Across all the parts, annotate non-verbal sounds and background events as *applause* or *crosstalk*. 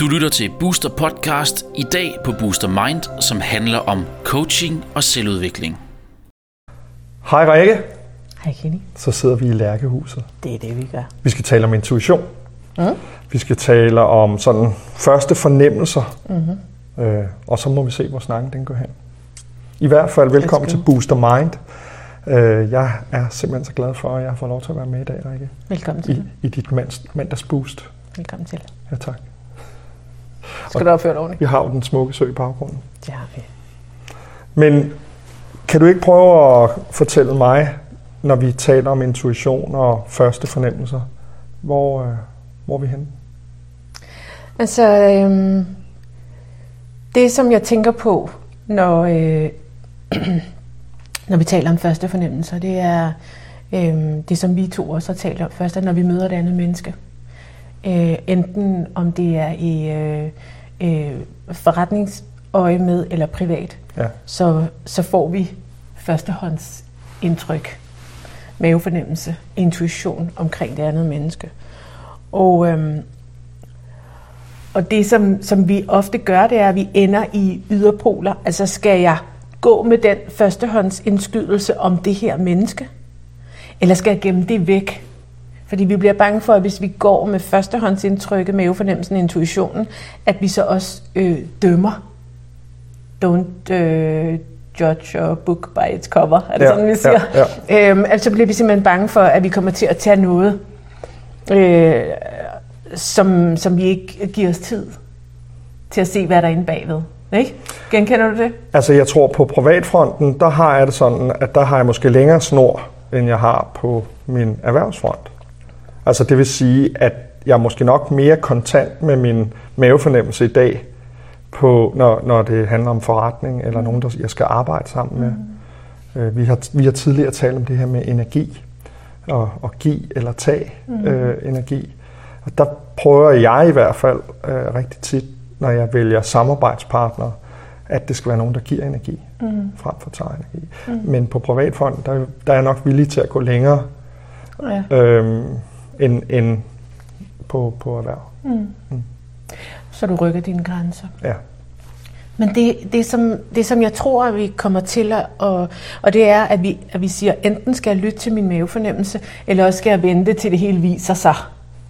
Du lytter til Booster Podcast i dag på Booster Mind, som handler om coaching og selvudvikling. Hej Rikke, Hej Kenny. så sidder vi i Lærkehuset. Det er det, vi gør. Vi skal tale om intuition. Mm. Vi skal tale om sådan første fornemmelser. Mm-hmm. Øh, og så må vi se, hvor snakken den går hen. I hvert fald velkommen til. Booster Mind. Øh, jeg er simpelthen så glad for, at jeg får lov til at være med i dag, Rikke. Velkommen til. I, i dit mands, mandagsboost. Velkommen til. Ja, tak. Skal du opføre dig ordentligt? Vi har jo den smukke sø i baggrunden. Det har vi. Men kan du ikke prøve at fortælle mig, når vi taler om intuition og første fornemmelser, hvor, øh, hvor er vi henne? Altså, øhm, det som jeg tænker på, når, øh, *clears throat* når vi taler om første fornemmelser, det er øhm, det, som vi to også har talt om først, at når vi møder et andet menneske. Øh, enten om det er i øh, øh, forretningsøje med eller privat, Ja. så, så får vi førstehåndsindtryk, mavefornemmelse, intuition omkring det andet menneske. Og, øhm, og det, som, som vi ofte gør, det er, at vi ender i yderpoler. Altså skal jeg gå med den førstehåndsindskydelse om det her menneske? Eller skal jeg gemme det væk? Fordi vi bliver bange for, at hvis vi går med førstehåndsindtrykket, mavefornemmelsen, intuitionen, at vi så også øh, dømmer. Don't øh, judge a book by its cover, er det Ja, sådan, vi siger? ja, ja. Øhm, altså bliver vi simpelthen bange for, at vi kommer til at tage noget, øh, som, som vi ikke giver os tid til at se, hvad der er inde bagved. Ikke? Genkender du det? Altså jeg tror på privatfronten, der har jeg det sådan, at der har jeg måske længere snor, end jeg har på min erhvervsfront. Altså det vil sige, at jeg er måske nok mere kontant med min mavefornemmelse i dag, på, når, når det handler om forretning eller nogen, der jeg skal arbejde sammen med. Mm. Vi, har, vi har tidligere talt om det her med energi, og, og give eller tage mm. øh, energi. Og der prøver jeg i hvert fald øh, rigtig tit, når jeg vælger samarbejdspartnere, at det skal være nogen, der giver energi, mm. frem for tager energi. Mm. Men på privatfonden, der, der er jeg nok villig til at gå længere, Ja. øhm, end, end på, på erhverv. Så du rykker dine grænser. Ja. Men det, det, som, det, som jeg tror, at vi kommer til at, og, og det er, at vi, at vi siger, enten skal jeg lytte til min mavefornemmelse, eller også skal jeg vente til det hele viser sig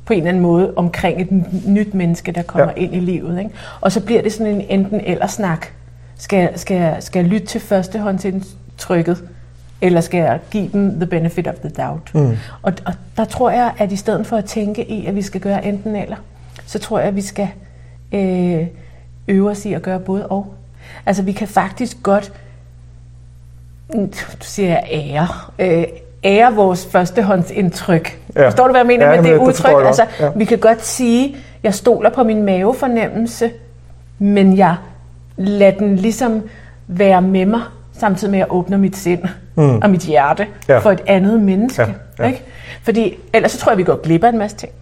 på en eller anden måde omkring et nyt menneske, der kommer Ja. ind i livet. Ikke? Og så bliver det sådan en enten eller snak. Skal, skal, jeg- skal jeg lytte til førstehåndsindtrykket, eller skal jeg give dem the benefit of the doubt? Mm. Og, og der tror jeg, at i stedet for at tænke i, at vi skal gøre enten eller, så tror jeg, at vi skal øh, øve os i at gøre både og. Altså vi kan faktisk godt, nu siger jeg ære, øh, ære vores førstehåndsindtryk. Ja. Forstår du, hvad jeg mener Ja, med det udtryk? Altså, Ja. Vi kan godt sige, jeg stoler på min mavefornemmelse, men jeg lader den ligesom være med mig, samtidig med at jeg åbner mit sind mm. og mit hjerte ja. for et andet menneske. Ja, ja. Ikke? Fordi ellers så tror jeg, vi går glip af en masse ting.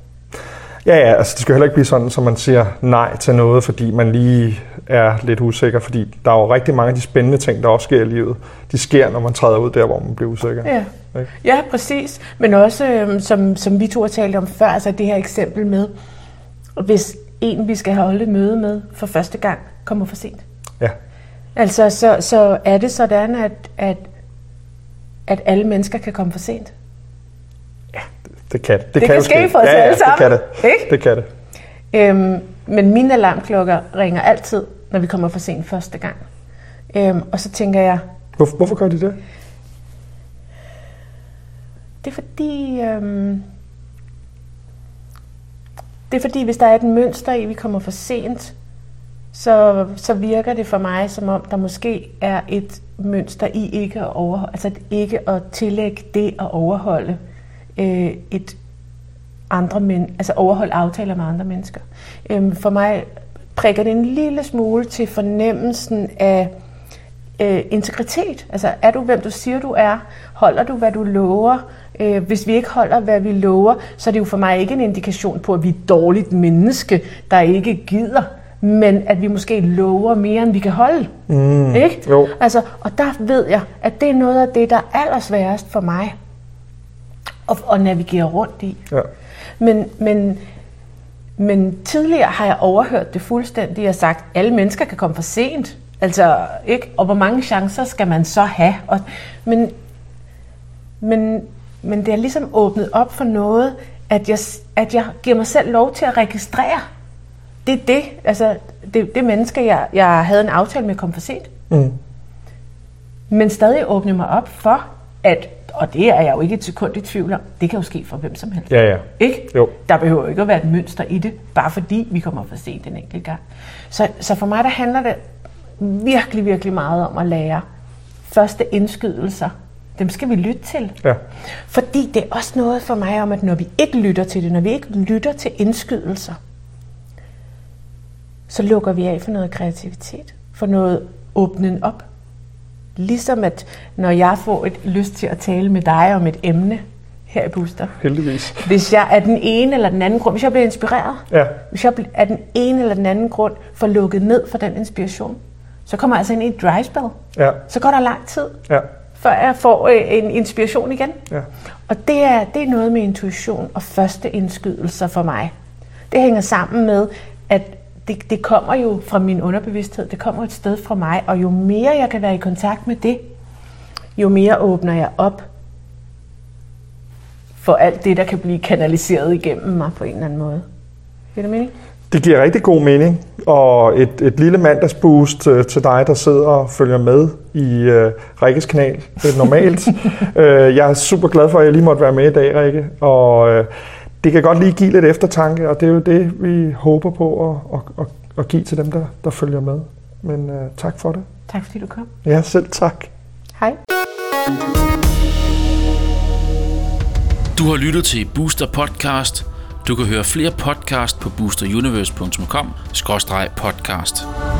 Ja, ja, altså det skal heller ikke blive sådan, at man siger nej til noget, fordi man lige er lidt usikker, fordi der er jo rigtig mange af de spændende ting, der også sker i livet. De sker, når man træder ud der, hvor man bliver usikker. Ja. Ikke? Ja, præcis. Men også, øhm, som, som vi to har talt om før, altså det her eksempel med, hvis en, vi skal holde møde med for første gang, kommer for sent. Ja. Altså, så, så er det sådan, at, at, at alle mennesker kan komme for sent. Det kan det. Det kan jo ske for os ja, ja, alle sammen, Det kan det. ikke? Det kan det. Øhm, men mine alarmklokker ringer altid, når vi kommer for sent første gang. Øhm, og så tænker jeg, Hvor, hvorfor gør de det? Det er fordi, øhm, det er fordi, hvis der er et mønster i, at vi kommer for sent, så, så virker det for mig, som om der måske er et mønster i ikke at overholde, altså ikke at tillægge det at overholde øh, et andre men, altså overholde aftaler med andre mennesker. Øhm, for mig prikker det en lille smule til fornemmelsen af øh, integritet. Altså, er du, hvem du siger, du er? Holder du, hvad du lover? Øh, hvis vi ikke holder, hvad vi lover, så er det jo for mig ikke en indikation på, at vi er et dårligt menneske, der ikke gider, men at vi måske lover mere, end vi kan holde. Mm, Ikke? jo. Altså, og der ved jeg, at det er noget af det, der er allersværest for mig at, at navigere rundt i. Ja. Men, men, men tidligere har jeg overhørt det fuldstændig og sagt, at alle mennesker kan komme for sent. Altså, ikke? Og hvor mange chancer skal man så have? Og, men, men, men det er ligesom åbnet op for noget, at jeg, at jeg giver mig selv lov til at registrere. Det er det, altså, det, det menneske, jeg, jeg havde en aftale med, kom for sent. Mm. Men stadig åbne mig op for, at, og det er jeg jo ikke et sekund i tvivl om, det kan jo ske for hvem som helst. Ja, ja. Ikke? Jo. Der behøver ikke at være et mønster i det, bare fordi vi kommer for sent en enkelt gang. Så, så for mig der handler det virkelig, virkelig meget om at lære første indskydelser. Dem skal vi lytte til. Ja. Fordi det er også noget for mig om, at når vi ikke lytter til det, når vi ikke lytter til indskydelser, så lukker vi af for noget kreativitet, for noget åbnen op. Ligesom at når jeg får et lyst til at tale med dig om et emne her i Booster, Heldigvis. hvis jeg af den ene eller den anden grund, hvis jeg bliver inspireret, Ja. hvis jeg af den ene eller den anden grund får lukket ned for den inspiration, så kommer jeg altså ind i et dry spell. Ja. Så går der lang tid, Ja. før jeg får øh, en inspiration igen. Ja. Og det er, det er noget med intuition og første indskydelser for mig. Det hænger sammen med, at det, det kommer jo fra min underbevidsthed, det kommer et sted fra mig, og jo mere jeg kan være i kontakt med det, jo mere åbner jeg op for alt det, der kan blive kanaliseret igennem mig på en eller anden måde. Giver det mening? Det giver rigtig god mening, og et, et lille mandagsboost øh, til dig, der sidder og følger med i øh, Rikkes kanal øh, normalt. *laughs* øh, jeg er super glad for, at jeg lige måtte være med i dag, Rikke, og øh, det kan godt lige give lidt eftertanke, og det er jo det, vi håber på at, at, at, at give til dem, der, der følger med. Men øh, tak for det. Tak fordi du kom. Ja, selv tak. Hej. Du har lyttet til Booster Podcast. Du kan høre flere podcast på boosteruniverse.com-podcast.